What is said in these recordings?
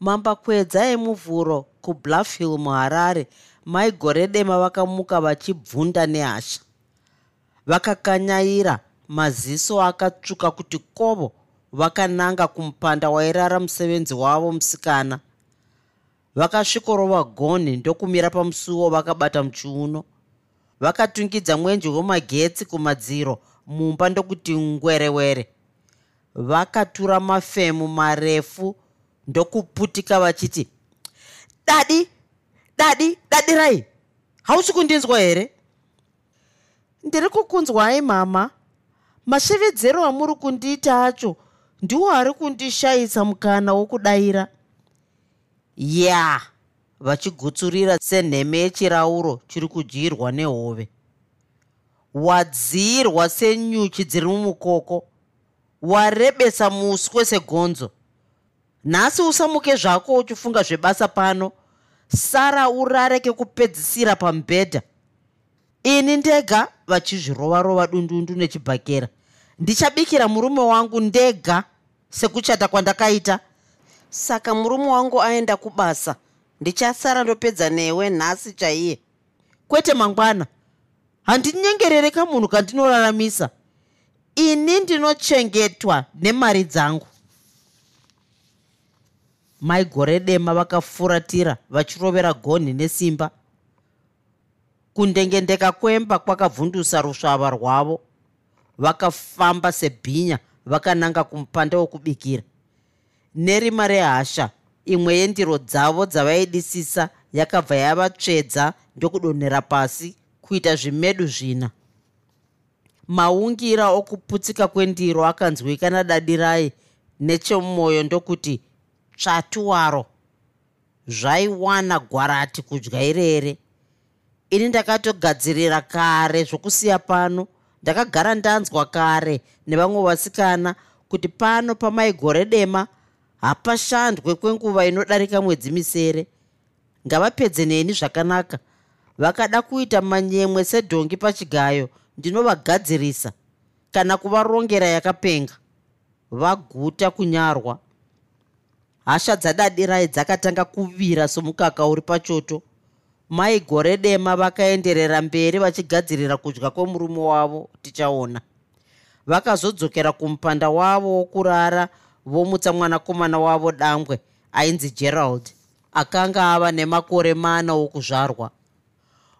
mambakwedza emuvhuro kubluffhill muharare. Mai gore dema vakamuka vachibvunda nehasha. Vakakanyaira maziso akatsvuka kuti kovo vakananga kumupanda wairara musevenzi wavo musikana. Vakasvikorova gonhi ndokumira pamusuwo vakabata muchiuno vakatungidza mwenje wemagetsi kumadziro mumba ndokuti ngwerewere. Vakatura mafemu marefu ndokuputika vachiti dadi dadi dadi rai hausi kundinzwa here? Ndiri kukunzwai mama. Mashevedzero amuri kundiita acho ndiwo ari kundishayisa mukana wokudayira. Ya yeah vachigutsurira senheme yechirauro chiri kudyirwa nehove. Wadziyirwa senyuchi dziri mumukoko warebesa muswe segonzo nhasi usamuke zvako uchifunga zvebasa pano sara urare kekupedzisira pamubhedha ini ndega vachizvirovarova dundundu nechibhakera. Ndichabikira murume wangu ndega sekuchata kwandakaita. Saka murume wangu aenda kubasa. Ndichasara ndopedza newe nhasi chaiye. Kwete mangwana handinyengerere kamunhu kandinoraramisa. Ini ndinochengetwa nemari dzangu mai gore dema vakafuratira vachirovera gonhi nesimba. Kundengendeka kwemba kwakavhundusa rusvava rwavo. Vakafamba sebhinya vakananga kumupanda wokubikira. Nerima rehasha imwe yendiro dzavo dzavaidisisa yakabva yavatsvedza ndokudonhera pasi kuita zvimedu zvina. Maungira okuputsika kwendiro akanzwikana dadirai nechemumwoyo ndokuti tsvatu waro zvaiwana gwarati kudya irere. Ini ndakatogadzirira kare zvokusiya pano ndakagara ndanzwa kare nevamwe vasikana kuti pano pamaigore dema hapashandwe kwenguva inodarika mwedzi misere. Ngavapedze neni zvakanaka. Vakada kuita manyemwe sedhongi pachigayo ndinovagadzirisa. Kana kuvarongera yakapenga vaguta kunyarwa hasha dzadadirai dzakatanga kuvira somukaka uri pachoto. Mai gore dema vakaenderera mberi vachigadzirira kudya kwemurume wavo tichaona. Vakazodzokera kumupanda wavo wokurara vomutsa mwanakomana wavo dangwe ainzi gerald akanga ava nemakore mana okuzvarwa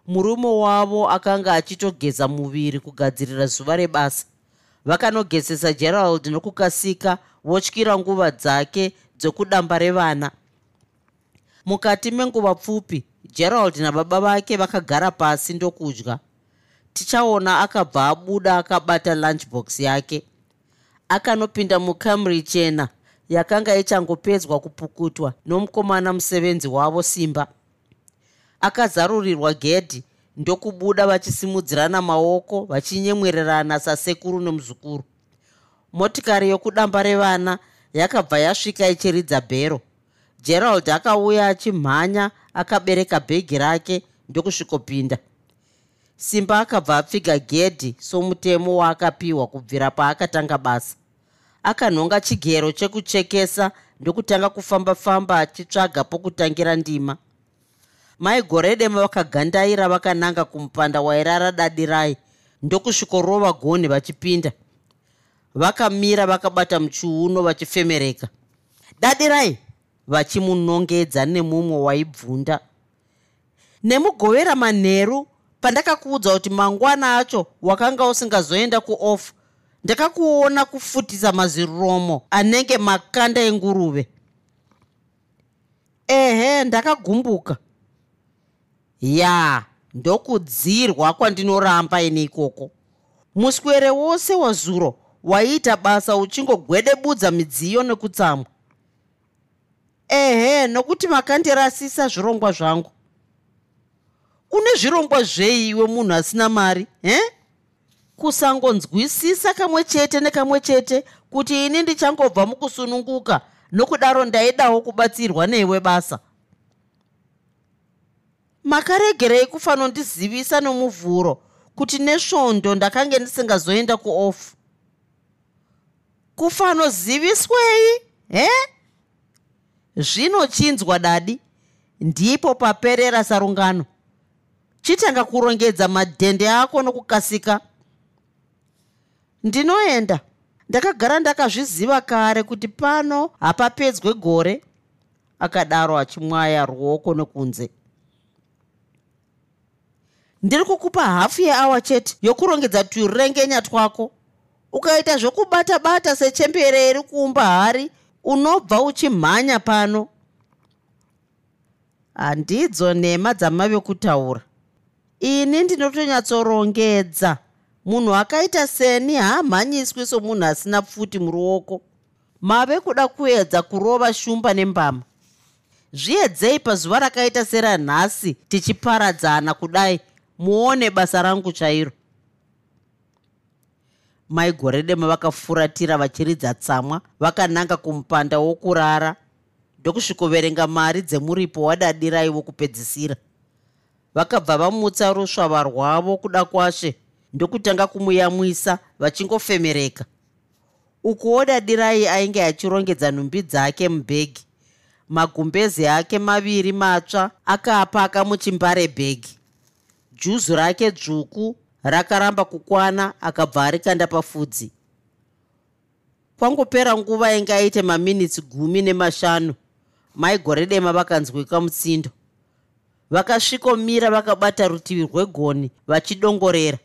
murume wavo akanga achitogeza muviri kugadzirira zuva rebasa. Vakanogezesa gerald nokukasika votyira nguva dzake dzokudamba revana. Mukati menguva pfupi gerald nababa vake vakagara pasi ndokudya. Tichaona akabva abuda akabata lunchbox yake. Akanopinda mukamuri chena yakanga ichangopedzwa kupukutwa nomukomana musevenzi wavo simba. Akazarurirwa gedhi ndokubuda vachisimudzirana maoko vachinyemwererana sasekuru nemuzukuru motikari yokudamba revana yakabva yasvika ichiridza bhero. Gerald akauya achimhanya akabereka bhegi rake ndokusvikopinda. Simba akabva apfiga gedhi somutemo waakapiwa kubvira paakatanga basa. Akanhonga chigero chekuchekesa ndokutanga kufamba-famba achitsvaga pokutangira ndima. Mai goredema vakagandaira vakananga kumupanda wairara dadi rai ndokusvikorova gonhi vachipinda vakamira vakabata muchiuno vachifemereka. Dadi rai vachimunongedza nemumwe waibvunda. Nemugovera manheru pandakakuudza kuti mangwana acho wakanga usingazoenda kuofu ndakakuona kufutisa maziromo anenge makanda enguruve ehe ndakagumbuka. Ya ndokudzirwa kwandinoramba ini ikoko. Muswere wose wazuro waiita basa uchingogwedebudza midziyo nekutsamwa. Ehe nokuti makandirasisa zvirongwa zvangu. Une zvirongwa zveiwe munhu asina mari he? Kusangonzwisisa kamwe chete nekamwe chete kuti ini ndichangobva mukusununguka nokudaro ndaidawo kubatsirwa newe basa. Makaregerei kufanondizivisa nomuvhuro kuti nesvondo ndakange ndisingazoenda kuofu kufanoziviswei he? Zvino chinzwa dadi. Ndipo paperera sarungano. Chitanga kurongedza madhende ako nokukasika. Ndinoenda. Ndakagara ndakazviziva kare kuti pano hapapedzwe gore. Akadaro achimwaya ruoko nekunze ndiri kukupa hafu yeawa chete yokurongedza turengenya twako ukaita zvokubata bata sechembereri kuumba hari unobva uchimhanya pano. Handidzo nhema dzamave kutaura. Ini ndinotonyatsorongedza. Munhu akaita seni haamhanyiswi somunhu asina pfuti muruoko. Mave kuda kuedza kurova shumba nembama. Zviedzei pazuva rakaita seranhasi tichiparadzana kudai. Muone basa rangu chairo maigoredema vakafuratira vachiridza tsamwa vakananga kumupanda wokurara. Ndokusvikoverenga mari dzemuripo wadadirai wokupedzisira vakabva vamutsa rusvava rwavo kuda kwashe ndokutanga kumuyamwisa vachingofemereka. Ukuwo dadirai ainge achirongedza nhumbi dzake mubhegi. Magumbezi ake maviri matsva akaapaka muchimbare bhegi. Juzu rake dzvuku rakaramba kukwana akabva arikanda pafudzi. Kwangopera nguva inge aite maminitsi gumi nemashanu maigoredema vakanzwika mutsindo vakasvikomira vakabata rutivi rwegoni vachidongorera.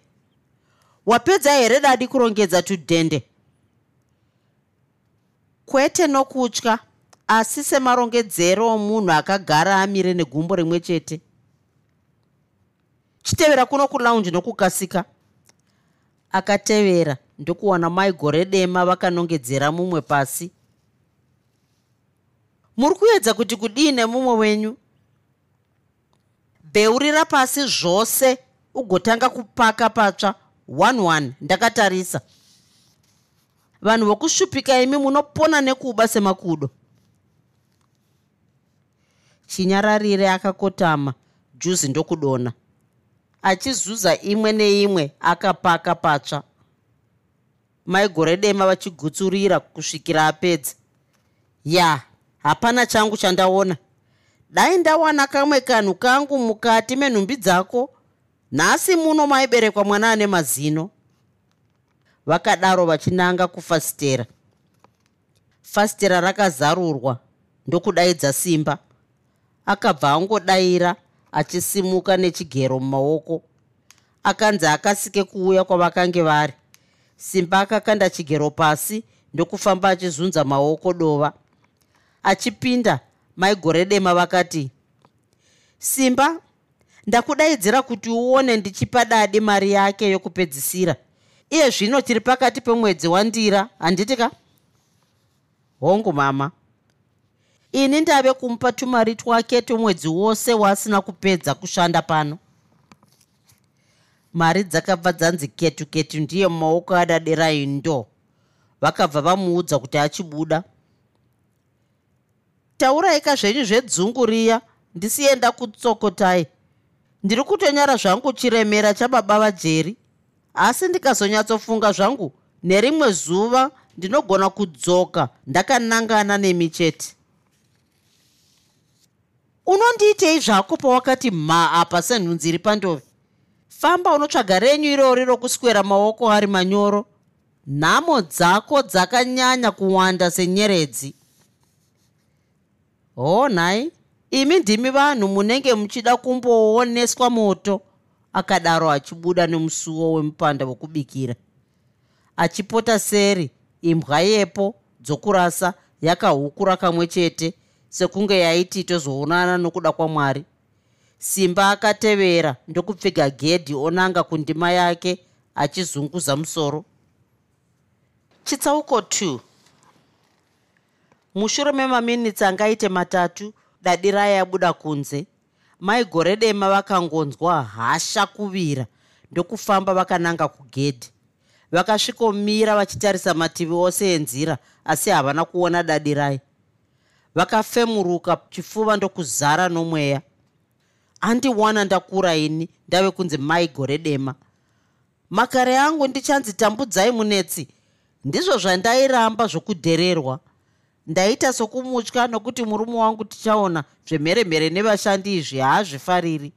Wapedza here dadi kurongedza tudhende kwete nokutya asi semarongedzero omunhu akagara amire negumbo rimwe chete chitevera kuno kulaunji nokukasika? Akatevera ndokuwana mai gore dema vakanongedzera mumwe pasi. Muri kuedza kuti kudii nemumwe wenyu? Beurira pasi zvose ugotanga kupaka patsva. 11 ndakatarisa. Vanhu vokushupika imi munopona nekuba semakudo. Chinyararire akakotama juzi ndokudona achizuza imwe neimwe akapaka patsva. Maigore dema vachigutsurira kusvikira apedza. Ya hapana changu chandaona. Dai ndawana kamwe kanhu kangu mukati menhumbi dzako. Nhasi muno maiberekwa mwana ane mazino. Vakadaro vachinanga kufasitera. Fasitera rakazarurwa ndokudaidza simba. Akabva angodayira achisimuka nechigero mumaoko. Akanzi akasike kuuya kwavakange vari. Simba akakanda chigero pasi ndokufamba achizunza maoko dova. Achipinda maigore dema vakati simba ndakudaidzira kuti uone ndichipa dadi mari yake yokupedzisira. Iye zvino tiri pakati pemwedzi wandira handiti ka? Hongu mama ini ndave kumupa tumari twake twomwedzi wose waasina kupedza kushanda pano. Mari dzakabva dzanzi ketu ketu ndiye mumaoko adaderai ndo vakabva vamuudza kuti achibuda. Tauraika zvenyu zvedzungu riya ndisienda kutsokotai. Ndiri kutonyara zvangu chiremera chababa vajeri. Asi ndikazonyatsofunga zvangu nerimwe zuva ndinogona kudzoka ndakanangana nemi chete unondiitei zvako pawakati mha apa senhunzi iri pandove? Famba unotsvaga renyu irori rokuswera maoko ari manyoro. Nhamo dzako dzakanyanya kuwanda senyeredzi. Ho nhai imi ndimi vanhu munenge muchida kumbooneswa moto akadaro achibuda nemusuwo wemupanda wokubikira. Achipota seri imbwa yepo dzokurasa yakahukura kamwe chete sekunge yaiti tozoonana nokuda kwamwari simba akatevera ndokupfiga gedhi onanga kundima yake achizunguza musoro. Chitsauko 2 mushure memaminitsi angaite matatu dadi raya yabuda kunze. Mai gore dema vakangonzwa hasha kuvira ndokufamba vakananga kugedhi. Vakasvikomira vachitarisa mativi ose enzira asi havana kuona dadi rai vakafemuruka chifuva ndokuzara nomweya. Handiwana ndakura ini ndave kunzi mai gore dema. Makare angu ndichanzi tambudzai munetsi. Ndizvo zvandairamba zvokudhererwa. Ndaita sokumutya nokuti murume wangu tichaona zvemheremhere nevashandi izvi haazvifariri.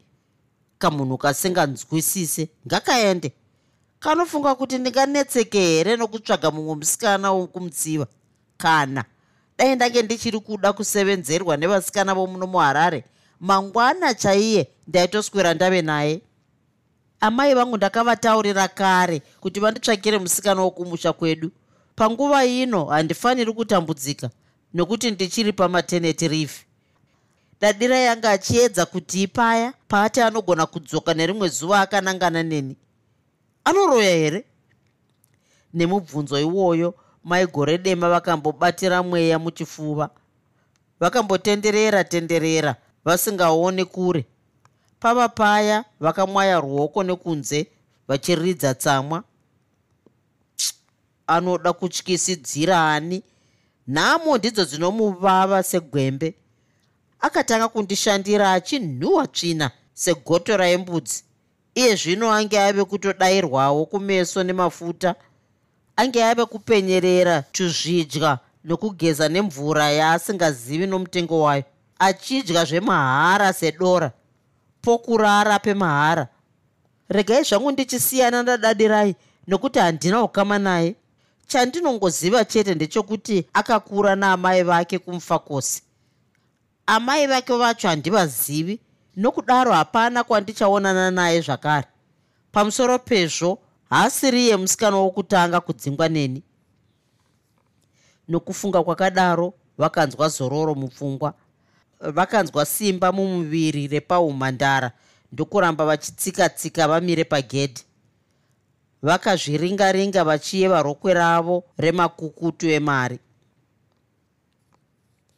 Kamunhu kasinganzwisise ngakaende. Kanofunga kuti ndinganetseke here nokutsvaga mumwe musikana wokumutsiva kana dai ndange ndichiri kuda kusevenzerwa nevasikana vomuno muharare mangwana chaiye ndaitoswera ndave naye. Amai vangu ndakavataurira kare kuti vanditsvakire musikana wokumusha kwedu. Panguva ino handifaniri kutambudzika nokuti ndichiri pamateneti rifi. Dadira yanga achiedza kuti ipaya paati anogona kudzoka nerimwe zuva akanangana neni. Anoroya here? Nemubvunzo iwoyo maigore dema vakambobatira mweya muchifuva. Vakambotenderera tenderera vasingaoni kure. Pava paya vakamwaya ruoko nekunze vachiridza tsamwa. Anoda kutyisidzira ani nhamo ndidzo dzinomuvava segwembe. Akatanga kundishandira achinhuhwa tsvina segoto raimbudzi iye zvino ange ave kutodayirwawo kumeso nemafuta ange ave kupenyerera tuzvidya nokugeza nemvura yaasingazivi nomutengo wayo achidya zvemahara sedora. Pokurara pemahara. Regai zvangu ndichisiyana nadadirai nokuti handina ukama naye. Chandinongoziva chete ndechekuti akakura naamai vake kumufakosi amai vake vacho handivazivi nokudaro hapana kwandichaonana naye zvakare. Pamusoro pezvo haasiriye musikana wokutanga kudzingwa neni. Nokufunga kwakadaro vakanzwa zororo mupfungwa. Vakanzwa simba mumuviri repaumhandara ndokuramba vachitsika-tsika vamire pagedhi. Vakazviringa-ringa vachiyeva rokwe ravo remakukutu emari.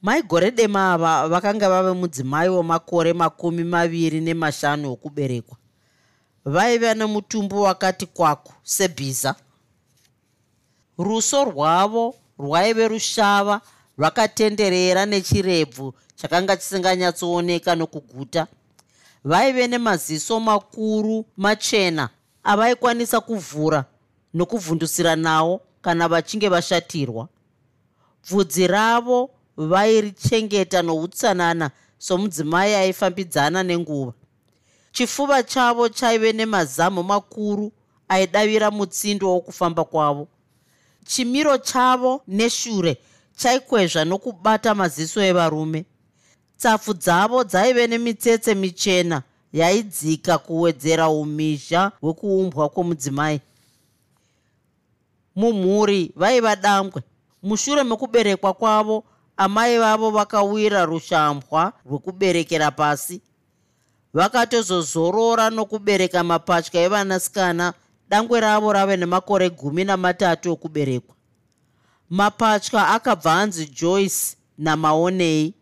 Maigore dema ava vakanga vave mudzimai wemakore makumi maviri nemashanu okuberekwa vaiva nemutumbu wakati kwaku sebhiza. Ruso rwavo rwaive rushava rwakatenderera nechirebvu chakanga chisinganyatsooneka nokuguta. Vaive nemaziso makuru machena avaikwanisa kuvhura nokuvhundusira nawo kana vachinge vashatirwa. Bvudzi ravo vairichengeta noutsanana somudzimai aifambidzana nenguva chifuva chavo chaive nemazamu makuru aidavira mutsindo wokufamba kwavo. Chimiro chavo neshure chaikwezva nokubata maziso evarume. Tsapfu dzavo dzaive nemitsetse michena yaidzika kuwedzera umhizha hwekuumbwa kwomudzimai. Mumhuri vaiva dambwe mushure mekuberekwa kwavo amai vavo vakawira rushambwa rwekuberekera pasi vakatozozorora nokubereka mapatya evanasikana dangwe ravo rave nemakore gumi namatatu okuberekwa. Mapatya akabva anzi joyce namaonei.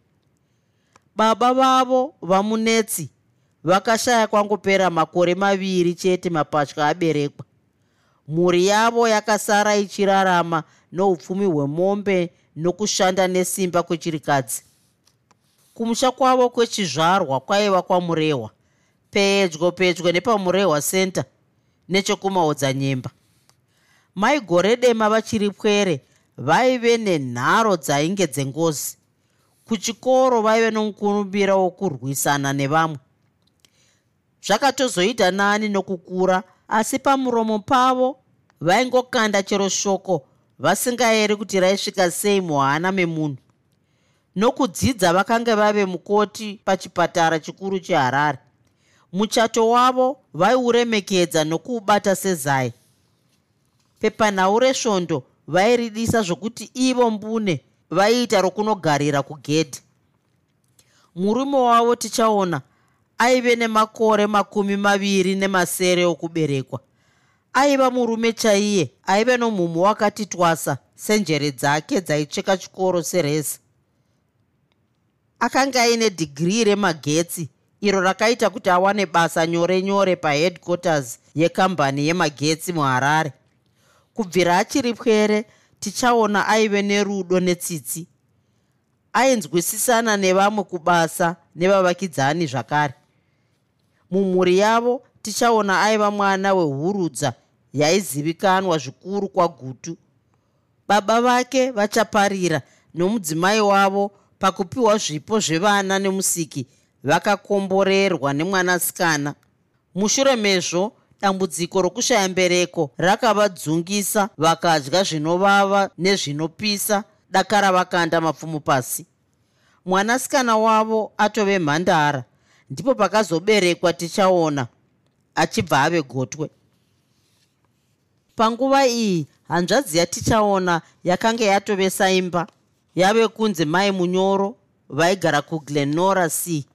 Baba vavo vamunetsi vakashaya kwangopera makore maviri chete mapatya aberekwa. Mhuri yavo yakasara ichirarama noupfumi hwemombe nokushanda nesimba kwechirikadzi kumusha kwavo kwechizvarwa kwaiva kwamurehwa. Pedyo pedyo nepamurehwa center nechekumaodzanyemba maigore dema vachiri pwere vaive nenharo dzainge dzengozi. Kuchikoro vaive nomukurumbira wokurwisana nevamwe. Zvakatozoita nani nokukura asi pamuromo pavo vaingokanda chero shoko vasingayeri kuti raisvika sei muhana memunhu nokudzidza vakanga vave mukoti pachipatara chikuru cheharare. Muchato wavo vaiuremekedza nokuubata sezai. Pepanhau resvondo vairidisa zvokuti ivo mbune vaiita rokunogarira kugedhi. Murume wavo tichaona aive nemakore makumi maviri nemasere okuberekwa. Aiva murume chaiye aive nomumhu wakati twasa senjere dzake dzaicheka chikoro sereza akanga aine dhigirii remagetsi iro rakaita kuti awane basa nyore nyore paheadquarters yekambani yemagetsi muharare. Kubvira achiri pwere tichaona aive nerudo netsitsi. Ainzwisisana nevamwe kubasa nevavakidzani zvakare. Mumhuri yavo tichaona aiva mwana wehurudza yaizivikanwa zvikuru kwagutu. Baba vake vachaparira nomudzimai wavo pakupiwa zvipo zvevana nemusiki vakakomborerwa nemwanasikana. Mushure mezvo dambudziko rokushaya mbereko rakavadzungisa vakadya zvinovava nezvinopisa dakara vakanda mapfumo pasi. Mwanasikana wavo atove mhandara ndipo pakazoberekwa tichaona achibva ave gotwe. Panguva iyi hanzvadzi yatichaona yakanga yatovesa imba yave kunze mai munyoro vaigara kuglenora c.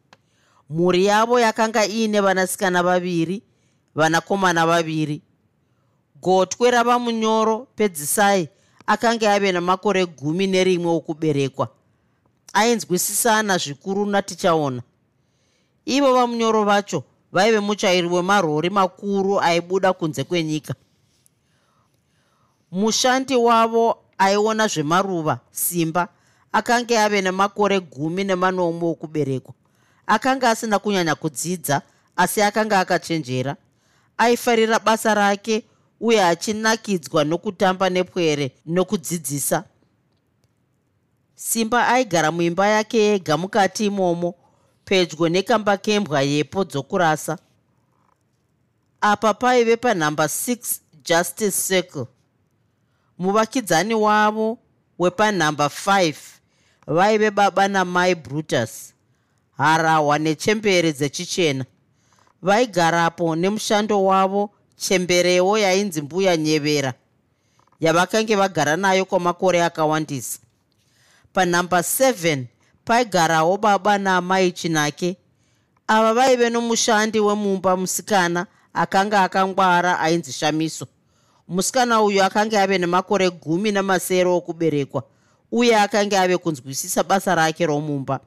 Mhuri yavo yakanga iine vanasikana vaviri vanakomana vaviri. Gotwe rava munyoro pedzisai akanga ave namakore gumi nerimwe okuberekwa. Ainzwisisana zvikuru natichaona ivo vamunyoro vacho vaive muchairi wemarori makuru aibuda kunze kwenyika. Mushandi wavo aiona zvemaruva simba akanga ave nemakore gumi nemanomwe okuberekwa. Akanga asina kunyanya kudzidza asi akanga akachenjera. Aifarira basa rake uye achinakidzwa nokutamba nepwere nokudzidzisa. Simba aigara muimba yake yega mukati imomo pedyo nekamba kembwa yepo dzokurasa. Apa paive panhamba 6 justice circle muvakidzani wavo wepanhamba 5 vaive baba namai brutus. Harahwa nechembere dzechichena. Vaigarapo nemushando wavo chemberewo yainzi mbuya nyevera yavakange vagara nayo kwamakore akawandisa. Panhamba 7 paigarawo baba naamai chinake. Ava vaive nomushandi wemumba musikana akanga akangwara ainzi shamiso musikana uyu akanga ave nemakore gumi namasere okuberekwa uye akanga ave kunzwisisa basa rake romumba.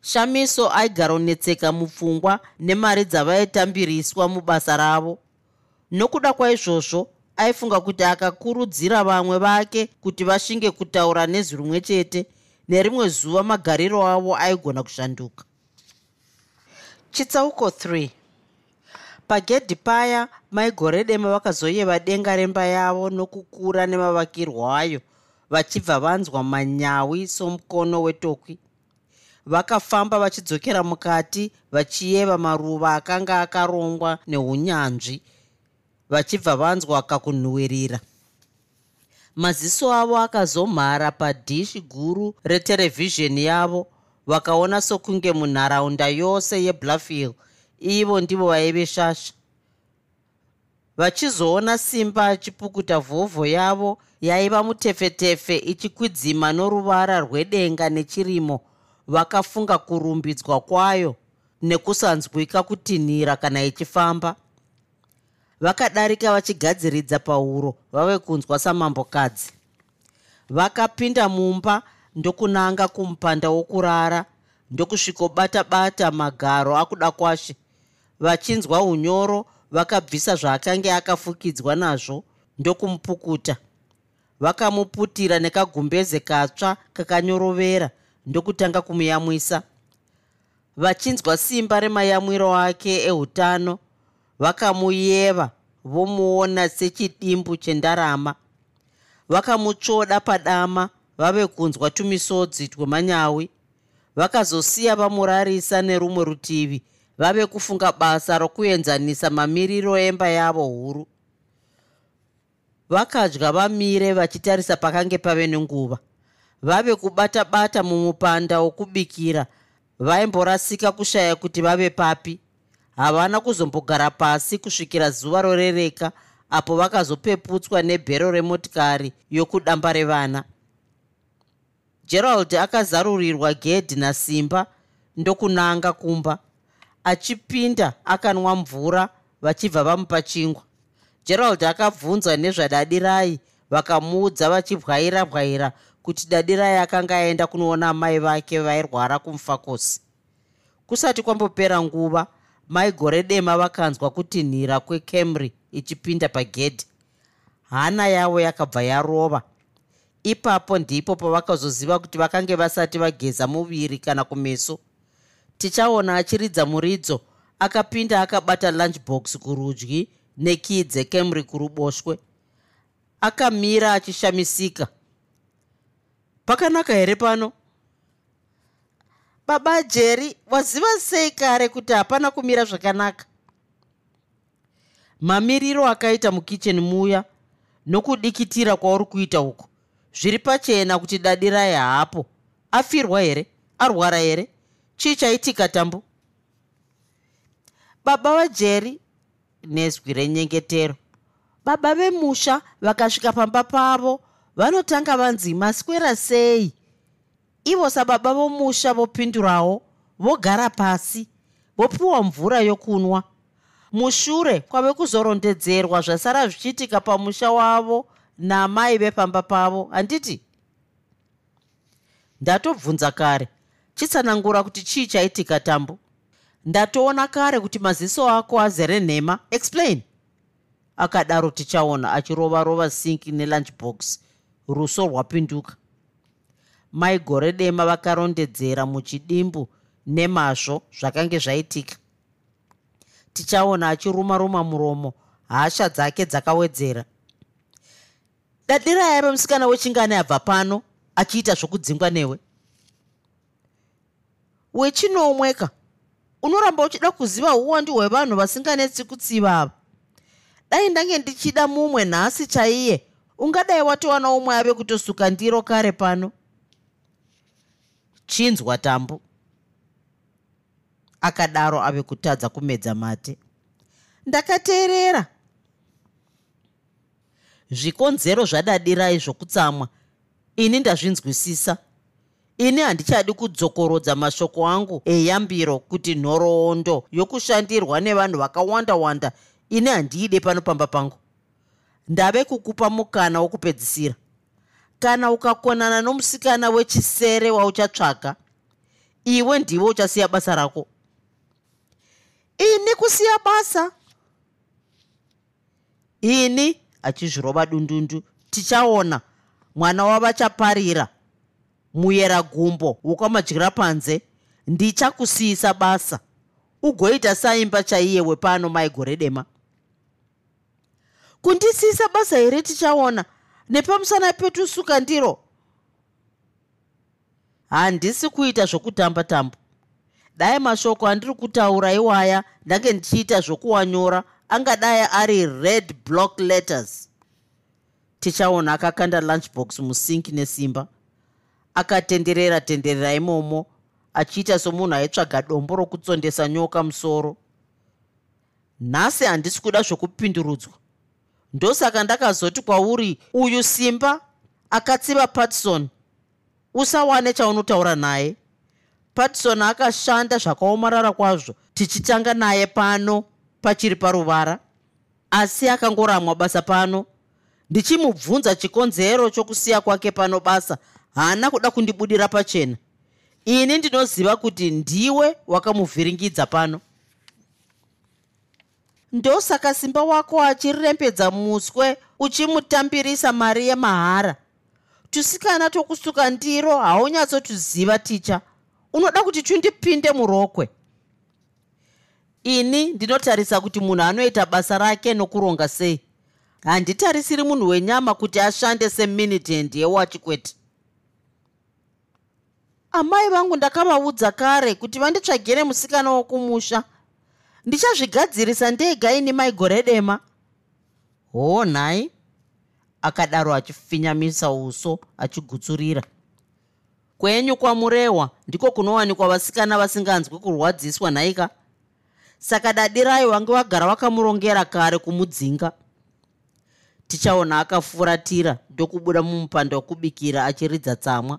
Shamiso aigaronetseka mupfungwa nemari dzavaitambiriswa mubasa ravo. Nokuda kwaizvozvo aifunga kuti akakurudzira vamwe vake kuti vashinge kutaura nezwi rumwe chete nerimwe zuva magariro avo aigona kushanduka. Chitsauko 3 pagedhi paya maigore dema vakazoyeva denga remba yavo nokukura nemavakirwo ayo vachibva vanzwa manyawi somukono wetokwi. Vakafamba vachidzokera mukati vachiyeva maruva akanga akarongwa neunyanzvi vachibva vanzwa kakunhuhwirira maziso avo akazomhara padhishi guru reterevhizheni yavo vakaona sokunge munharaunda yose yebluffhill ivo ndivo vaive shasha. Vachizoona simba achipukuta vhovho yavo yaiva mutefetefe ichikwidzima noruvara rwedenga nechirimo. Vakafunga kurumbidzwa kwayo nekusanzwika kutinhira kana ichifamba. Vakadarika vachigadziridza pauro vave kunzwa samambokadzi. Vakapinda mumba ndokunanga kumupanda wokurara ndokusvikobata-bata magaro akuda kwashe vachinzwa unyoro vakabvisa zvaakanga akafukidzwa nazvo ndokumupukuta. Vakamuputira nekagumbeze katsva kakanyorovera ndokutanga kumuyamwisa. Vachinzwa simba remayamwiro ake eutano vakamuyeva vomuona sechidimbu chendarama. Vakamutsvoda padama vave kunzwa tumisodzi twemanyawi vakazosiya vamurarisa nerumwe rutivi vave kufunga basa rokuenzanisa mamiriro emba yavo huru. Vakadya vamire vachitarisa pakange pave nenguva. Vave kubata-bata mumupanda wokubikira. Vaimborasika kushaya kuti vave papi. Havana kuzombogara pasi kusvikira zuva rorereka apo vakazopeputswa nebhero remotikari yokudamba revana. Gerald akazarurirwa gedhi nasimba ndokunanga kumba achipinda akanwa mvura vachibva vamupa chingwa. Gerald akabvunzwa nezvadadi rai vakamuudza vachibwaira bwaira kuti dadi rai akanga aenda kunoona mai vake vairwara kumufakosi. Kusati kwambopera nguva mai gore dema vakanzwa kuti nhira kwecamry ichipinda pagedhi. Hana yavo yakabva yarova. Ipapo ndipo pavakazoziva kuti vakange vasati vageza muviri kana kumeso tichaona achiridza muridzo. Akapinda akabata lunchbox kurudyi nekii dzecamry kuruboshwe. Akamira achishamisika. Pakanaka here pano? Baba jerry waziva sei kare kuti hapana kumira zvakanaka? Mamiriro akaita mukicheni muya nokudikitira kwauri kuita uko zviri pachena kuti dadi rai haapo afirwa here? Arwara here chii chaitika tambo baba vajerry nezwi renyengetero. Baba vemusha vakasvika pamba pavo vanotanga vanzi maswera sei? Ivo sababa vomusha vopindurawo vogara pasi vopiwa mvura yokunwa. Mushure kwave kuzorondedzerwa zvasara zvichiitika pamusha wavo namai vepamba pavo. Handiti ndatobvunza kare chitsanangura kuti chii chaitika tambo? Ndatoona kare kuti maziso ako azere nhema. Explain. Akadaro tichaona achirova rova sinki nelunchbox. Ruso rwapinduka. Mai gore dema vakarondedzera muchidimbu nemazvo zvakange zvaitika. Tichaona achiruma ruma muromo hasha dzake dzakawedzera. Dadira yaive musikana wechingani abva pano achiita zvokudzingwa newe wechinomweka unoramba uchida kuziva uwandi hwevanhu vasinganetsi kutsivava dai ndange ndichida mumwe nhasi chaiye ungadai watowana umwe ave kutosuka ndiro kare pano. Chinzwa tambo. Akadaro ave kutadza kumedza mate. Ndakateerera. Zvikonzero zvadadirai zvokutsamwa ini ndazvinzwisisa ini handichadi kudzokorodza mashoko angu eyambiro kuti nhoroondo yokushandirwa nevanhu vakawanda wanda ini handiide pano pamba pangu. Ndave kukupa mukana wokupedzisira. Kana ukakonana nomusikana wechisere wauchatsvaga iwe ndiwe uchasiya basa rako. Ini kusiya basa? Ini achizvirova dundundu tichaona mwana wavachaparira muyera gumbo wokamadyira panze ndichakusiyisa basa. Ugoita saimba chaiye wepano maigore dema. Kundisiyisa basa here tichaona nepamusana petusuka ndiro. Handisi kuita zvokutamba tambo. Dai mashoko andiri kutaura iwaya ndange ndichiita zvokuwanyora angadai ari red block letters. Tichaona akakanda lunchbox musinki nesimba akatenderera tenderera imomo achiita somunhu aitsvaga dombo rokutsondesa nyoka musoro. Nhasi handisi kuda zvokupindurudzwa. Ndosaka ndakazoti kwauri uyu simba akatsiva patison usawane chaunotaura naye. Patison akashanda zvakaomarara kwazvo tichitanga naye pano pachiri paruvara. Asi akangoramwa basa pano ndichimubvunza chikonzero chokusiya kwake pano basa haana kuda kundibudira pachena. Ini ndinoziva kuti ndiwe wakamuvhiringidza pano. Ndosaka simba wako achirembedza muswe uchimutambirisa mari yemahara. Tusikana tokusuka ndiro haunyatsotuziva ticha unoda kuti tundipinde murokwe. Ini ndinotarisa kuti munhu anoita basa rake nokuronga sei. Handitarisiri munhu wenyama kuti ashande seminitend yewachikwete amai vangu ndakavaudza kare kuti vanditsvagere musikana wokumusha. Ndichazvigadzirisa ndega ini maigore dema hoo nhai akadaro achifinyamisa uso achigutsurira. Kwenyu kwamurehwa ndiko kunowanikwa vasikana vasinganzwi kurwadziswa nhaika saka dadi rayo wange wagara wakamurongera kare kumudzinga tichaona akafuratira ndokubuda mumupanda wokubikira achiridza tsamwa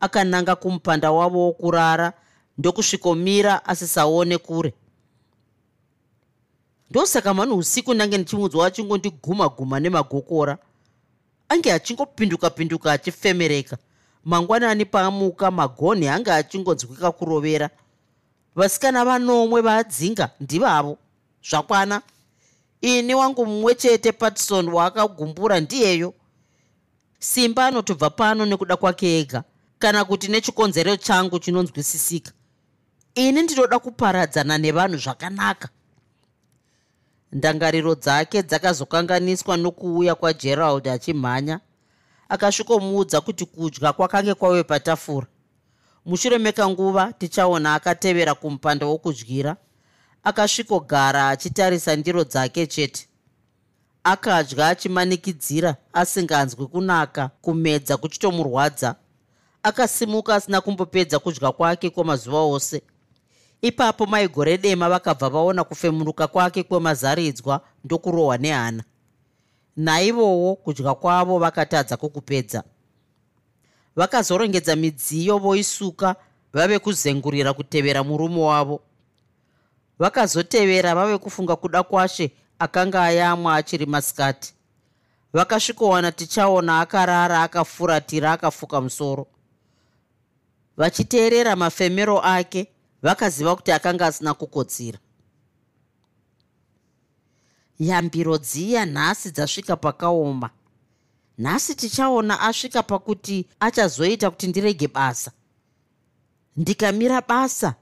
akananga kumupanda wavo wokurara ndokusvikomira asisaone kure. Ndosaka mani usiku ndange ndichimudzwa achingondiguma guma nemagokora ange achingopinduka pinduka achifemereka. Mangwanani paamuka magonhi anga achingonzwika kurovera. Vasikana vanomwe vaadzinga ndivavo zvakwana? Ini wangu mumwe chete patison waakagumbura ndiyeyo. Simba anotobva pano nekuda kwake ega kana kuti nechikonzero changu chinonzwisisika. Ini ndinoda kuparadzana nevanhu zvakanaka. Ndangariro dzake dzakazokanganiswa nokuuya kwagerald achimhanya akasvikomuudza kuti kudya kwakange kwave patafura. Mushure mekanguva tichaona akatevera kumupanda wokudyira akasvikogara achitarisa ndiro dzake chete. Akadya achimanikidzira asinganzwi kunaka kumedza kuchitomurwadza akasimuka asina kumbopedza kudya kwake kwemazuva ose. Ipapo maigore dema vakabva vaona kufemunuka kwake kwemazaridzwa ndokurohwa nehana. Naivowo kudya kwavo vakatadza kukupedza. Vakazorongedza midziyo voisuka vave kuzengurira kutevera murume wavo. Vakazotevera vave kufunga kuda kwashe akanga ayamwa achiri masikati. Vakasvikowana tichaona akarara akafuratira akafuka musoro vachiteerera mafemero ake vakaziva kuti akanga asina kukotsira. Yambiro dziya nhasi dzasvika pakaoma. Nhasi tichaona asvika pakuti achazoita kuti ndirege basa. Ndikamira basa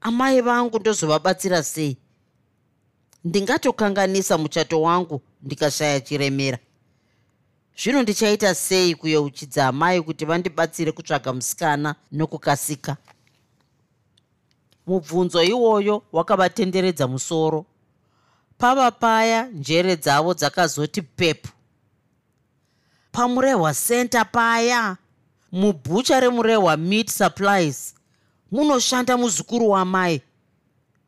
amai vangu ndozovabatsira sei? Ndingatokanganisa muchato wangu ndikashaya chiremera zvino ndichaita sei kuyeuchidza amai kuti vandibatsire kutsvaga musikana nokukasika? Mubvunzo iwoyo wakavatenderedza musoro. Pava paya njere dzavo dzakazoti pepu pamurehwa center paya. Mubhucha remurehwa meat supplies. Munoshanda muzukuru wamai.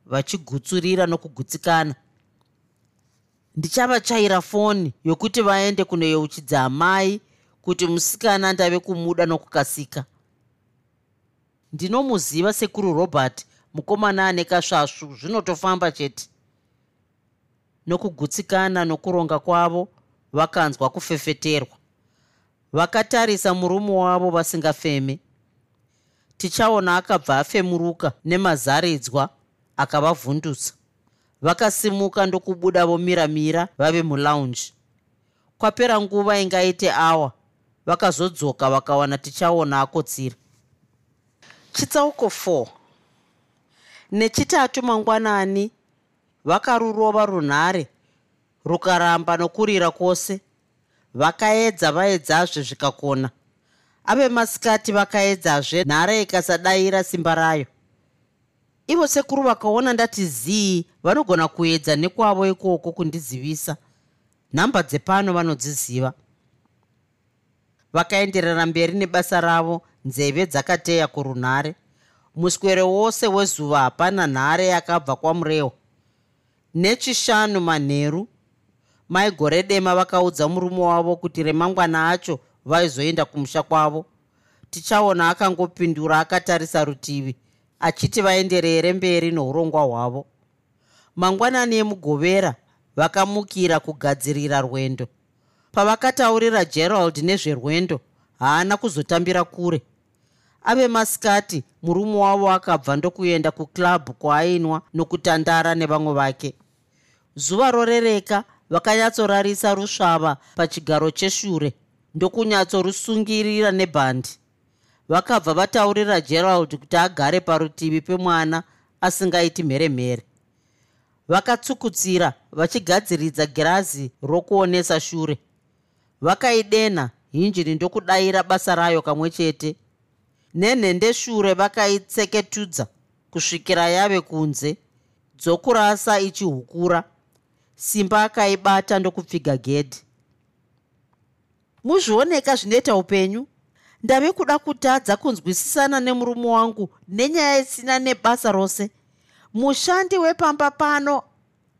Vachigutsurira nokugutsikana ndichavachaira foni yokuti vaende kunoyeuchidza amai kuti musikana ndave kumuda nokukasika. Ndinomuziva sekuru robert mukomana ane kasvasvu zvinotofamba chete. Nokugutsikana nokuronga kwavo vakanzwa kufefeterwa. Vakatarisa murume wavo vasingafeme. Tichaona akabva afemuruka nemazaridzwa akavavhundusa vakasimuka ndokubuda vomiramira vave mulaunji. Kwapera nguva ingaite awa vakazodzoka vakawana tichaona akotsira chitsauko 4 nechitatu mangwanani vakarurova runhare rukaramba nokurira kwose. Vakaedza vaedzazve zvikakona. Ave masikati vakaedzazve nhare ikasadayira simba rayo ivo sekuru vakaona ndati zii vanogona kuedza nekwavo ikoko kundizivisa nhamba dzepano vanodziziva. Vakaenderera mberi nebasa ravo nzeve dzakateya kurunhare. Muswere wose wezuva hapana nhare yakabva kwamurehwa nechishanu manheru maigore dema vakaudza murume wavo kuti remangwana acho vaizoenda kumusha kwavo. Tichaona akangopindura akatarisa rutivi achiti vaenderere mberi nourongwa hwavo. Mangwanani emugovera vakamukira kugadzirira rwendo. Pavakataurira gerald nezverwendo haana kuzotambira kure. Ave masikati murume wavo akabva ndokuenda kuklabhu kwaainwa nokutandara nevamwe vake. Zuva rorereka vakanyatsorarisa rusvava pachigaro cheshure ndokunyatsorusungirira nebhandi vakabva vataurira gerald kuti agare parutivi pemwana asingaiti mheremhere. Vakatsukutsira vachigadziridza girazi rokuonesa shure. Vakaidenha hinjini ndokudayira basa rayo kamwe chete. Nenhendeshure vakaitseketudza kusvikira yave kunze dzokurasa ichihukura. Simba akaibata ndokupfiga gedhi. Muzvioneka zvinoita upenyu ndave kuda kutadza kunzwisisana nemurume wangu nenyaya isina nebasa rose. Mushandi wepamba pano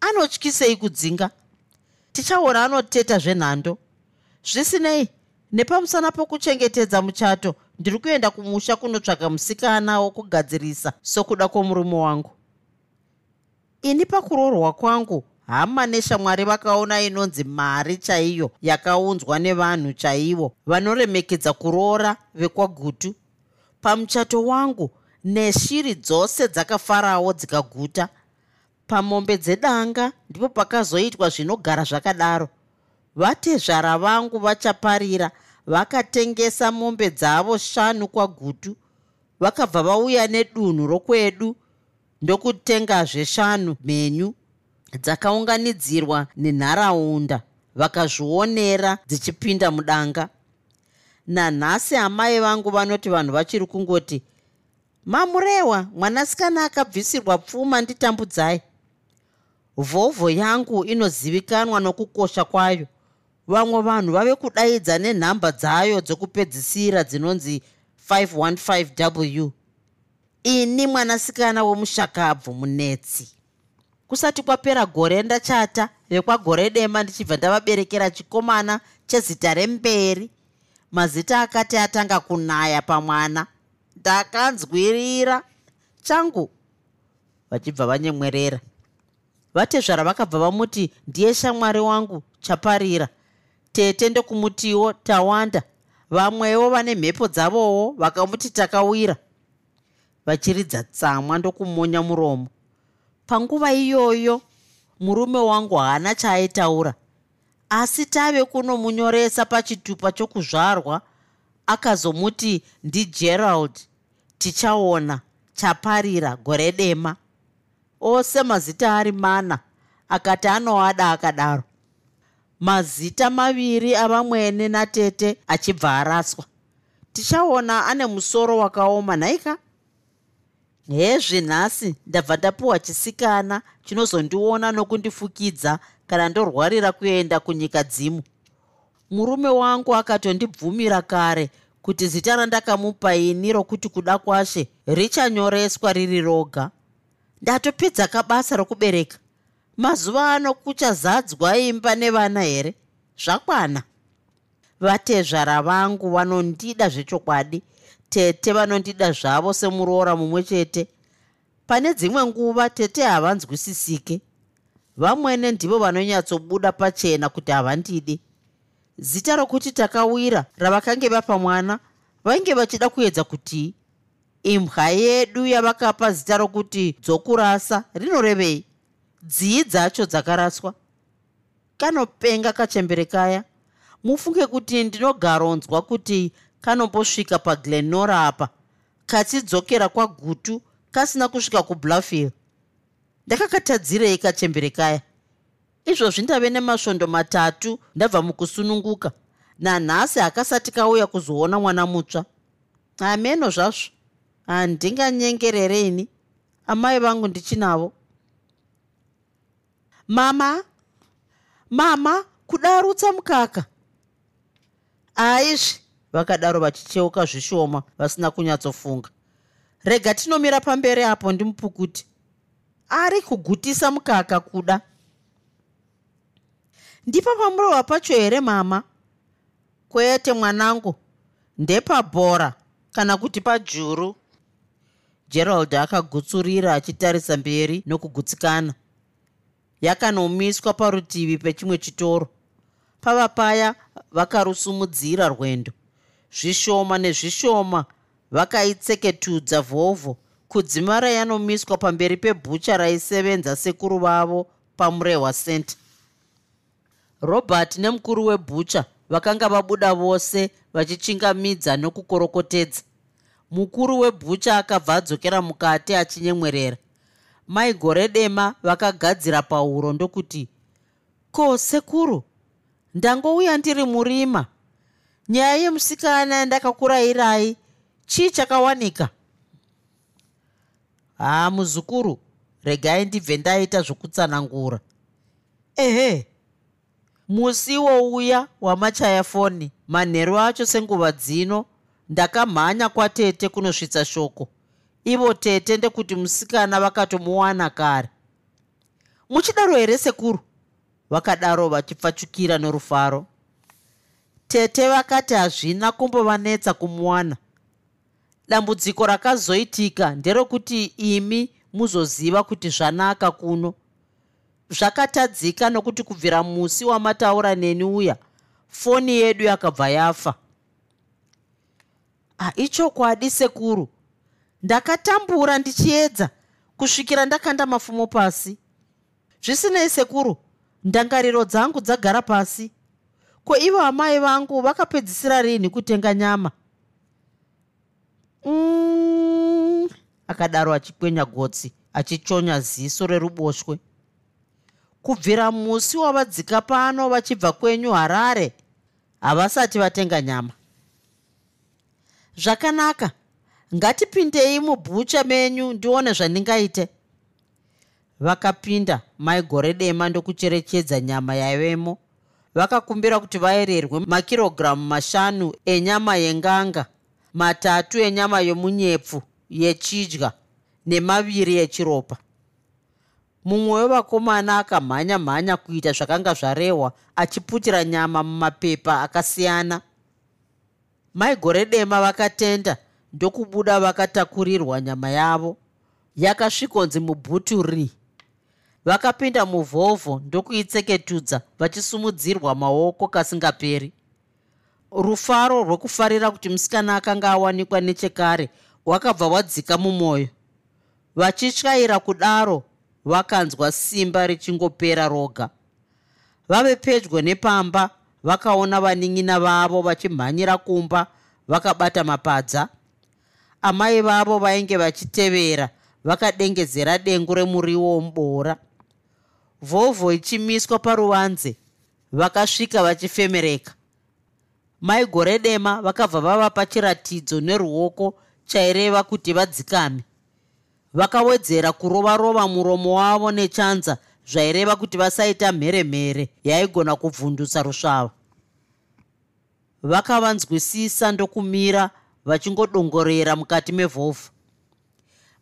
anotyisei kudzinga? Tichaona anoteta zvenhando. Zvisinei nepamusana pokuchengetedza muchato ndiri kuenda kumusha kunotsvaga musikana wokugadzirisa sokuda kwomurume wangu. Ini pakuroorwa kwangu hama neshamwari vakaona inonzi mari chaiyo yakaunzwa nevanhu chaivo. Vanoremekedza kuroora vekwagutu. Pamuchato wangu neshiri dzose dzakafarawo dzikaguta. Pamombe dzedanga ndipo pakazoitwa zvinogara zvakadaro. Vatezvara vangu vachaparira vakatengesa mombe dzavo shanu kwagutu. Vakabva vauya nedunhu rokwedu ndokutengazve shanu mhenyu dzakaunganidzirwa nenharaunda vakazvionera dzichipinda mudanga. Nanhasi amai vangu vanoti vanhu vachiri kungoti mamurewa mwanasikana akabvisirwa pfuma nditambudzai. Vhovho yangu inozivikanwa nokukosha kwayo. Vamwe vanhu vave kudaidza nenhamba dzayo dzokupedzisira dzinonzi 515w ini mwanasikana womushakabvu munetsi kusati kwapera gore ndachata vekwagore dema ndichibva ndavaberekera chikomana chezita remberi. Mazita akati atanga kunaya pamwana ndakanzwirira. Changu vachibva vanyemwerera. Vatezvara vakabva vamuti ndiye shamwari wangu chaparira. Tete ndokumutiwo tawanda. Vamwewo vane mhepo dzavowo vakamuti takawira. Vachiridza tsamwa ndokumunya muromo panguva iyoyo murume wangu haana chaaitaura. Asi tave kunomunyoresa pachitupa chokuzvarwa akazomuti ndigerald tichaona chaparira gore dema. Ose mazita ari mana akati anoada akadaro. Mazita maviri avamwene natete achibva araswa. Tichaona ane musoro wakaoma nhaika hezvinhasi ndabva ndapiwa chisikana chinozondiona nokundifukidza kana ndorwarira kuenda kunyika dzimu. Murume wangu akatondibvumira kare kuti zita randakamupa ini rokuti kuda kwashe richanyoreswa riri roga. Ndatopedza kabasa rokubereka. Mazuva ano kuchazadzwa imba nevana here? Zvakwana. Vatezvara vangu vanondida zvechokwadi tete vanondida zvavo semuroora mumwe chete. Pane dzimwe nguva tete havanzwisisike. Vamwene ndivo vanonyatsobuda pachena kuti havandidi. Zita rokuti takawira ravakange vapa mwana vainge vachida kuedza kutii imbwa yedu yavakapa zita rokuti dzokurasa rinorevei? Dzii dzacho dzakaraswa? Kanopenga kachemberekaya. Mufunge kuti ndinogaronzwa kuti kanombosvika paglenora apa. Kachidzokera kwagutu kasina kusvika kubluffil ndakakatadzirei kachemberekaya izvozvi ndave nemasvondo matatu ndabva mukusununguka. Nanhasi hakasati kauya kuzoona mwana mutsva. Ameno zvazvo. Handinganyengerereini. Amai vangu ndichinavo mama! Mama! Kudarutsa mukaka. Aizvi vakadaro vachicheuka zvishoma vasina kunyatsofunga. Rega tinomira pamberi apo ndimupukuti. Ari kugutisa mukaka kuda. Ndipa pamurova pacho here mama? Kwete mwanangu. Ndepabhora kana kuti pajuru. Gerald akagutsurira achitarisa mberi nokugutsikana. Yakanomiswa parutivi pechimwe chitoro. Pava paya vakarusumudzira rwendo zvishoma nezvishoma vakaitseketudza vhovho kudzimara yanomiswa pamberi pebhucha raisevenza sekuru vavo pamurehwa center robert nemukuru webhucha vakanga vabuda vose vachichingamidza nokukorokotedza. Mukuru webhucha akabva adzokera mukati achinyemwerera. Maigore dema vakagadzira pauro ndokuti ko sekuru ndangouya ndiri murima nyaya yemusikana yandakakurayirai chii chakawanika? Haa muzukuru regai ndibve ndaita zvokutsanangura. Ehe musi wouya wamachaya foni manheru acho senguva dzino ndakamhanya kwatete kunosvitsa shoko. Ivo tete ndekuti musikana vakatomuwana kare. Muchidaro here sekuru? Vakadaro vachipfachukira norufaro tete vakati hazvina kumbovanetsa kumuwana. Dambudziko rakazoitika nderokuti imi muzoziva kuti zvanaka kuno. Zvakatadzika nokuti kubvira musi wamataura neni uya foni yedu yakabva yafa. Haichokwadi sekuru. Ndakatambura ndichiedza kusvikira ndakanda mafumo pasi. Zvisinei sekuru. Ndangariro dzangu dzagara pasi ko ivo amai vangu vakapedzisira rini kutenga nyama? Mm, akadaro achikwenya gotsi achichonya ziso reruboshwe. Kubvira musi wavadzika pano vachibva kwenyu harare havasati vatenga nyama. Zvakanaka ngatipindei mubhucha menyu ndione zvandingaite vakapinda maigore dema ndokucherechedza nyama yaivemo vakakumbira kuti vaererwe makirogiramu mashanu enyama yenganga matatu enyama yomunyepfu yechidya nemaviri echiropa. Mumwe wevakomana akamhanya mhanya kuita zvakanga zvarehwa achiputira nyama mumapepa akasiyana. Maigore dema vakatenda ndokubuda vakatakurirwa nyama yavo. Yakasvikonzi mubhuturi vakapinda muvhovho ndokuitseketudza vachisumudzirwa maoko kasingaperi. Rufaro rwekufarira kuti musikana akanga awanikwa nechekare hwakabva hwadzika mumwoyo vachityaira kudaro vakanzwa simba richingopera roga. Vave pedyo nepamba vakaona vanin'ina vavo vachimhanyira kumba vakabata mapadza. Amai vavo vainge vachitevera vakadengezera dengu remuriwo womuboora vhovho ichimiswa paruvanze vakasvika vachifemereka. Maigore dema vakabva vava pachiratidzo neruoko chaireva kuti vadzikame. Vakawedzera kurova-rova muromo wavo nechanza zvaireva kuti vasaita mheremhere yaigona kubvundutsa rusvava. Vakavanzwisisa ndokumira vachingodongorera mukati mevhovho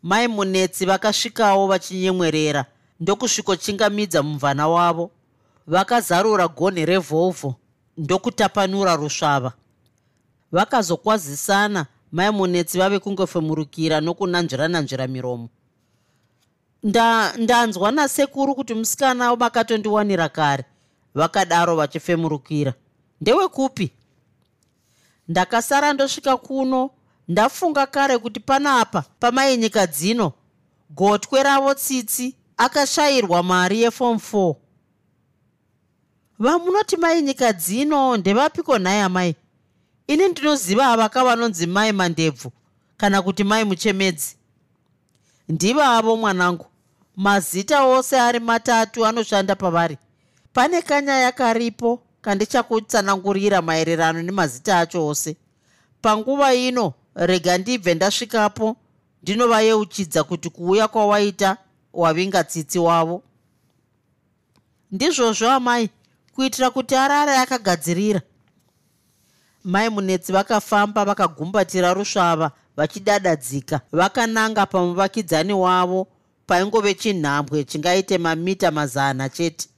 mai munetsi vakasvikawo vachinyemwerera ndokusvikochingamidza mumvana wavo. Vakazarura gonhi revhovho ndokutapanura rusvava. Vakazokwazisana mai munetsi vave kungofemurukira nokunanzvira-nanzvira miromo. Ndanzwa nasekuru kuti musikana makatondiwanira kare vakadaro vachifemurukira. Ndewekupi ndakasara ndosvika kuno ndafunga kare kuti panapa pamainyika dzino gotwe ravo tsitsi akashayirwa mari yefom 4 vamunoti mainyika dzino ndevapiko nhai amai ini ndinoziva avaka vanonzi mai mandebvu kana kuti mai muchemedzi. Ndivavo mwanangu. Mazita ose ari matatu anoshanda pavari. Pane kanyaya karipo kandichakutsanangurira maererano nemazita acho ose. Panguva ino rega ndibve ndasvikapo ndinovayeuchidza kuti kuuya kwawaita wavinga tsitsi wavo. Ndizvozvo amai kuitira kuti arare akagadzirira. Mai munetsi vakafamba vakagumbatira rusvava vachidadadzika. Vakananga pamuvakidzani wavo paingove chinhambwe chingaite mamita mazana chete.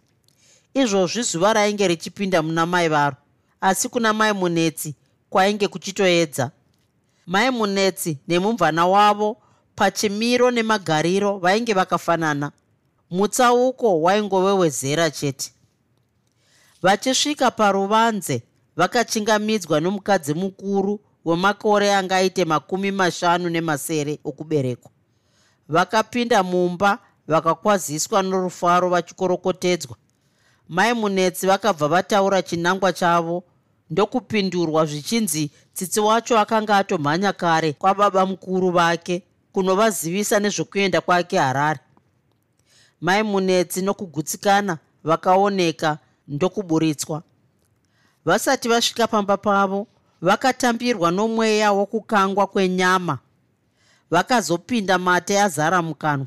Izvozvi zuva rainge richipinda muna mai varo. Asi kuna mai munetsi kwainge kuchitoedza. Mai munetsi nemumvana wavo pachimiro nemagariro vainge vakafanana. Mutsauko waingove wezera chete. Vachisvika paruvanze vakachingamidzwa nomukadzi mukuru wemakore angaite makumi mashanu nemasere okuberekwa vakapinda mumba vakakwaziswa norufaro vachikorokotedzwa mai munetsi vakabva vataura chinangwa chavo ndokupindurwa zvichinzi tsitsi wacho akanga atomhanya kare kwababa mukuru vake kunovazivisa nezvokuenda kwake harare. Mai munetsi nokugutsikana vakaoneka ndokuburitswa. Vasati vasvika pamba pavo vakatambirwa nomweya wokukangwa kwenyama. Vakazopinda mate azara mukanwa.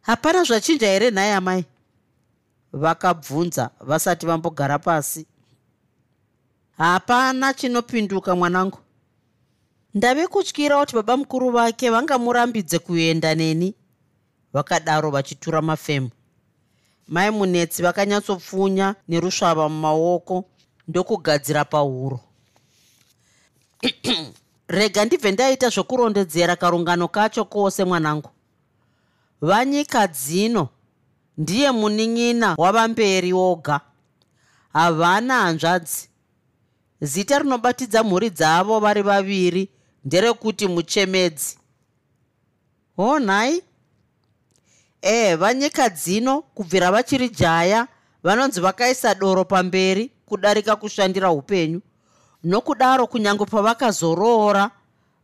Hapana zvachinja here nhai amai? Vakabvunza vasati vambogara pasi. Hapana chinopinduka mwanangu ndave kutyira kuti baba mukuru vake vangamurambidze kuenda neni. Vakadaro vachitura mafemu. Mai munetsi vakanyatsopfunya nerusvava mumaoko ndokugadzira pahuro. Rega ndibve ndaita zvokurondedzera karungano kacho kose mwanangu. Vanyika dzino ndiye munin'ina wavamberi woga. Havana hanzvadzi. Zita rinobatidza mhuri dzavo vari vaviri nderekuti muchemedzi. Honhai ee vanyika dzino kubvira vachiri jaya vanonzi vakaisa doro pamberi kudarika kushandira upenyu. Nokudaro kunyange pavakazoroora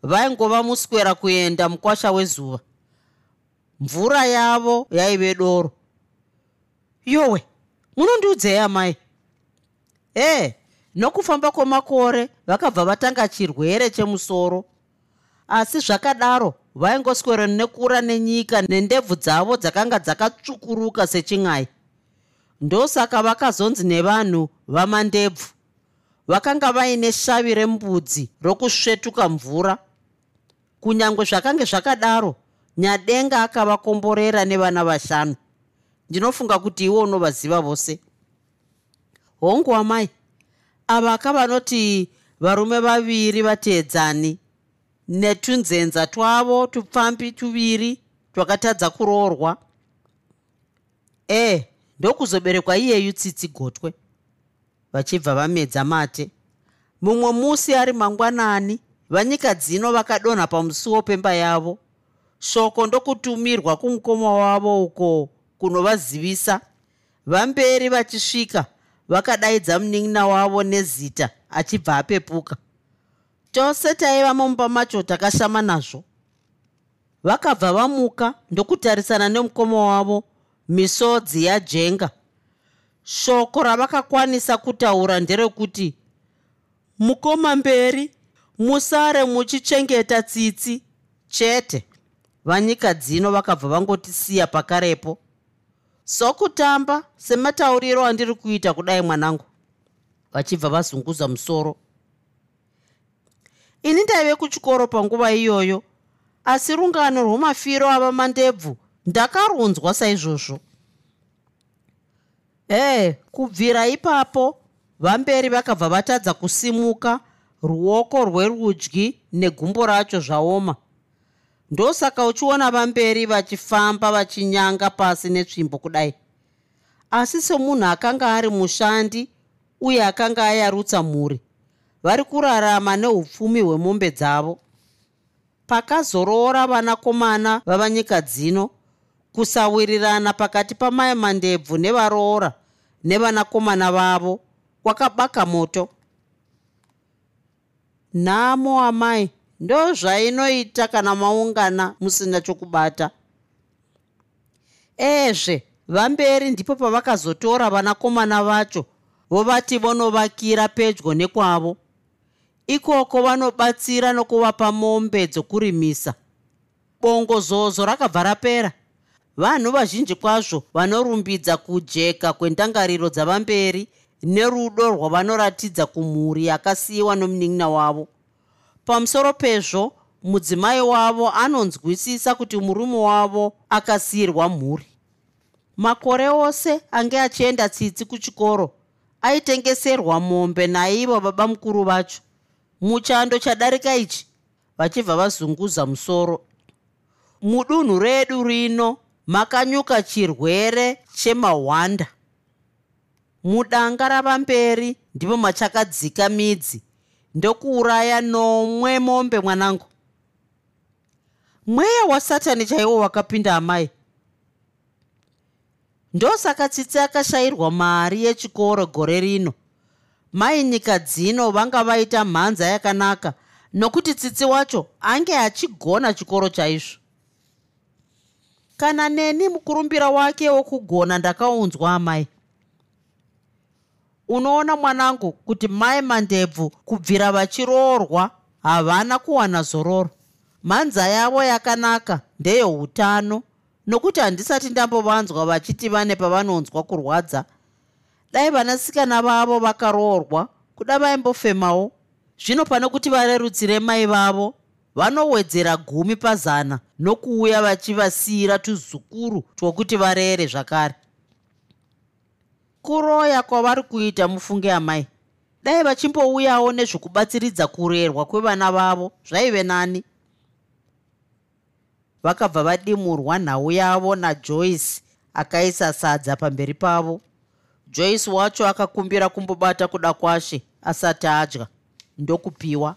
vaingova muswera kuenda mukwasha wezuva. Mvura yavo yaive doro. Yowe munondiudzei amai? Ee nokufamba kwemakore vakabva vatanga chirwere chemusoro. Asi zvakadaro vaingoswera nekura nenyika nendebvu dzavo dzakanga dzakatsvukuruka sechin'ai. Ndosaka vakazonzi nevanhu vamandebvu. Vakanga vaine shavi rembudzi rokusvetuka mvura. Kunyange zvakange zvakadaro nyadenga akavakomborera nevana vashanu. Ndinofunga kuti iwo unovaziva vose. Hongu amai ava akavanoti varume vaviri vateedzani netunzenza twavo tupfambi tuviri twakatadza kuroorwa. Ee ndokuzoberekwa iyeyu tsitsi gotwe vachibva vamedza mate. Mumwe musi ari mangwanani vanyika dzino vakadonha pamusuwo pemba yavo. Shoko ndokutumirwa kumukoma wavo uko kunovazivisa. Vamberi vachisvika vakadaidza munin'ina wavo nezita achibva apepuka. Tose taiva mumba macho takashama nazvo. Vakabva vamuka ndokutarisana nemukoma wavo misodzi yajenga. Shoko ravakakwanisa kutaura nderekuti mukoma mberi musare muchichengeta tsitsi. Chete vanyika dzino vakabva vangotisiya pakarepo sokutamba sematauriro andiri kuita kudai mwanangu vachibva vazunguza musoro. Ini ndaive kuchikoro panguva iyoyo asi rungano rwomafiro ava mandebvu ndakarunzwa saizvozvo. Ee kubvira ipapo vamberi vakabva vatadza kusimuka ruoko rwerudyi negumbo racho zvaoma ndosaka uchiona vamberi vachifamba vachinyanga pasi netsvimbo kudai. Asi semunhu akanga ari mushandi uye akanga ayarutsa mhuri vari kurarama neupfumi hwemombe dzavo. Pakazoroora vanakomana vavanyika dzino kusawirirana pakati pamai mandebvu nevaroora nevanakomana vavo kwakabaka moto. Nhamo amai ndo zvainoita kana maungana musina chokubata. Ezve vamberi ndipo pavakazotora vanakomana vacho vovati vonovakira pedyo nekwavo. Ikoko vanobatsira nokuvapa mombe dzokurimisa. Bongozozo rakabva rapera. Vanhu vazhinji kwazvo vanorumbidza kujeka kwendangariro dzavamberi nerudo rwavanoratidza kumhuri yakasiyiwa nomunin'ina wavo pamusoro pezvo mudzimai wavo anonzwisisa kuti murume wavo akasiyirwa mhuri. Makore ose ange achienda tsitsi kuchikoro aitengeserwa mombe naivo baba mukuru vacho. Muchando chadarika ichi vachibva vazunguza musoro. Mudunhu redu rino makanyuka chirwere chemahwanda. Mudanga ravamberi ndipo machakadzika midzi ndokuuraya nomwe mombe mwanangu. Mweya wasatani chaiwo wakapinda amai. Ndosaka tsitsi akashayirwa mari yechikoro gore rino. Mai nyika dzino vanga vaita mhanza yakanaka nokuti tsitsi wacho ange achigona chikoro chaizvo. Kana neni mukurumbira wake wokugona ndakaunzwa amai unoona mwanangu kuti mai mandebvu kubvira vachiroorwa havana kuwana zororo. Mhanza yavo yakanaka ndeyeutano nokuti handisati ndambovanzwa vachiti vane pavanonzwa kurwadza. Dai vanasikana vavo vakaroorwa kuda vaimbofemawo. Zvino pane kuti varerutsire mai vavo vanowedzera gumi pazana nokuuya vachivasiyira tuzukuru twokuti varere zvakare kuroya kwavari kuita mufunge amai. Dai vachimbouyawo nezvokubatsiridza kurerwa kwevana vavo zvaive nani. Vakabva vadimurwa nhau yavo najoyce akaisa sadza pamberi pavo. Joyce wacho akakumbira kumbobata kuda kwashe asati adya ndokupiwa